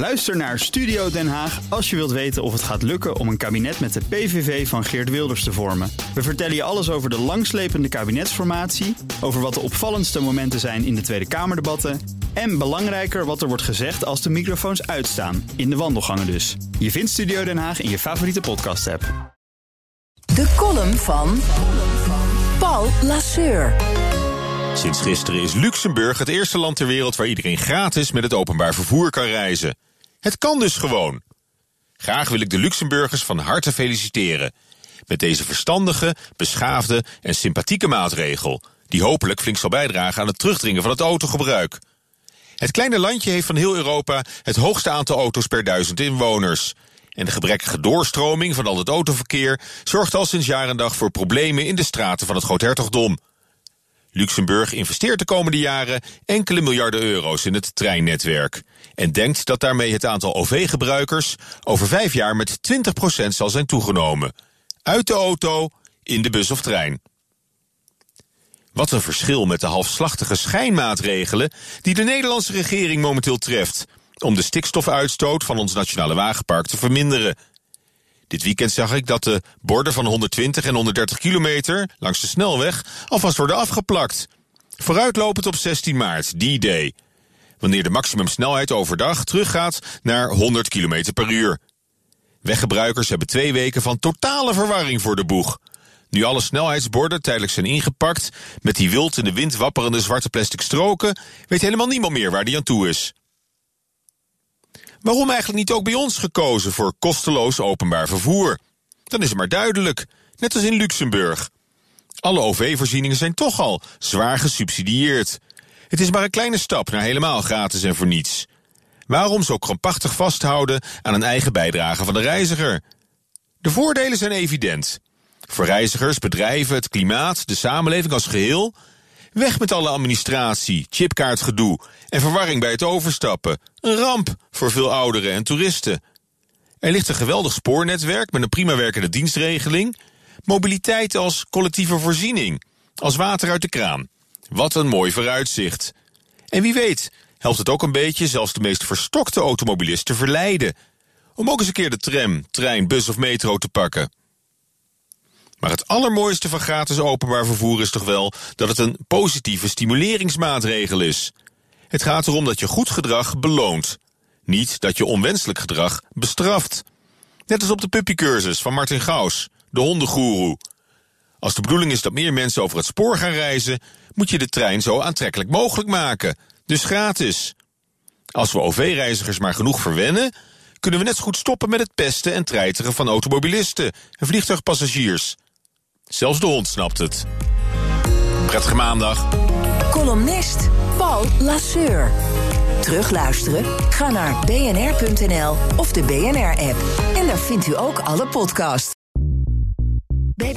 Luister naar Studio Den Haag als je wilt weten of het gaat lukken om een kabinet met de PVV van Geert Wilders te vormen. We vertellen je alles over de langslepende kabinetsformatie, over wat de opvallendste momenten zijn in de Tweede Kamerdebatten en belangrijker wat er wordt gezegd als de microfoons uitstaan, in de wandelgangen dus. Je vindt Studio Den Haag in je favoriete podcast-app. De column van Paul Lasseur. Sinds gisteren is Luxemburg het eerste land ter wereld waar iedereen gratis met het openbaar vervoer kan reizen. Het kan dus gewoon. Graag wil ik de Luxemburgers van harte feliciteren. Met deze verstandige, beschaafde en sympathieke maatregel. Die hopelijk flink zal bijdragen aan het terugdringen van het autogebruik. Het kleine landje heeft van heel Europa het hoogste aantal auto's per duizend inwoners. En de gebrekkige doorstroming van al het autoverkeer zorgt al sinds jaar en dag voor problemen in de straten van het Groothertogdom. Luxemburg investeert de komende jaren enkele miljarden euro's in het treinnetwerk. En denkt dat daarmee het aantal OV-gebruikers over vijf jaar met 20% zal zijn toegenomen. Uit de auto, in de bus of trein. Wat een verschil met de halfslachtige schijnmaatregelen die de Nederlandse regering momenteel treft om de stikstofuitstoot van ons nationale wagenpark te verminderen. Dit weekend zag ik dat de borden van 120 en 130 kilometer langs de snelweg alvast worden afgeplakt. Vooruitlopend op 16 maart, die day. Wanneer de maximumsnelheid overdag teruggaat naar 100 km per uur. Weggebruikers hebben twee weken van totale verwarring voor de boeg. Nu alle snelheidsborden tijdelijk zijn ingepakt, met die wild in de wind wapperende zwarte plastic stroken, weet helemaal niemand meer waar die aan toe is. Waarom eigenlijk niet ook bij ons gekozen voor kosteloos openbaar vervoer? Dan is het maar duidelijk, net als in Luxemburg. Alle OV-voorzieningen zijn toch al zwaar gesubsidieerd. Het is maar een kleine stap naar helemaal gratis en voor niets. Waarom zo krampachtig vasthouden aan een eigen bijdrage van de reiziger? De voordelen zijn evident. Voor reizigers, bedrijven, het klimaat, de samenleving als geheel. Weg met alle administratie, chipkaartgedoe en verwarring bij het overstappen. Een ramp voor veel ouderen en toeristen. Er ligt een geweldig spoornetwerk met een prima werkende dienstregeling. Mobiliteit als collectieve voorziening. Als water uit de kraan. Wat een mooi vooruitzicht. En wie weet, helpt het ook een beetje zelfs de meest verstokte automobilist te verleiden. Om ook eens een keer de tram, trein, bus of metro te pakken. Maar het allermooiste van gratis openbaar vervoer is toch wel dat het een positieve stimuleringsmaatregel is. Het gaat erom dat je goed gedrag beloont. Niet dat je onwenselijk gedrag bestraft. Net als op de puppycursus van Martin Gaus, de hondengoeroe. Als de bedoeling is dat meer mensen over het spoor gaan reizen, moet je de trein zo aantrekkelijk mogelijk maken. Dus gratis. Als we OV-reizigers maar genoeg verwennen, kunnen we net zo goed stoppen met het pesten en treiteren van automobilisten en vliegtuigpassagiers. Zelfs de hond snapt het. Prettige maandag. Columnist Paul Lasseur. Terugluisteren? Ga naar bnr.nl of de BNR-app. En daar vindt u ook alle podcasts.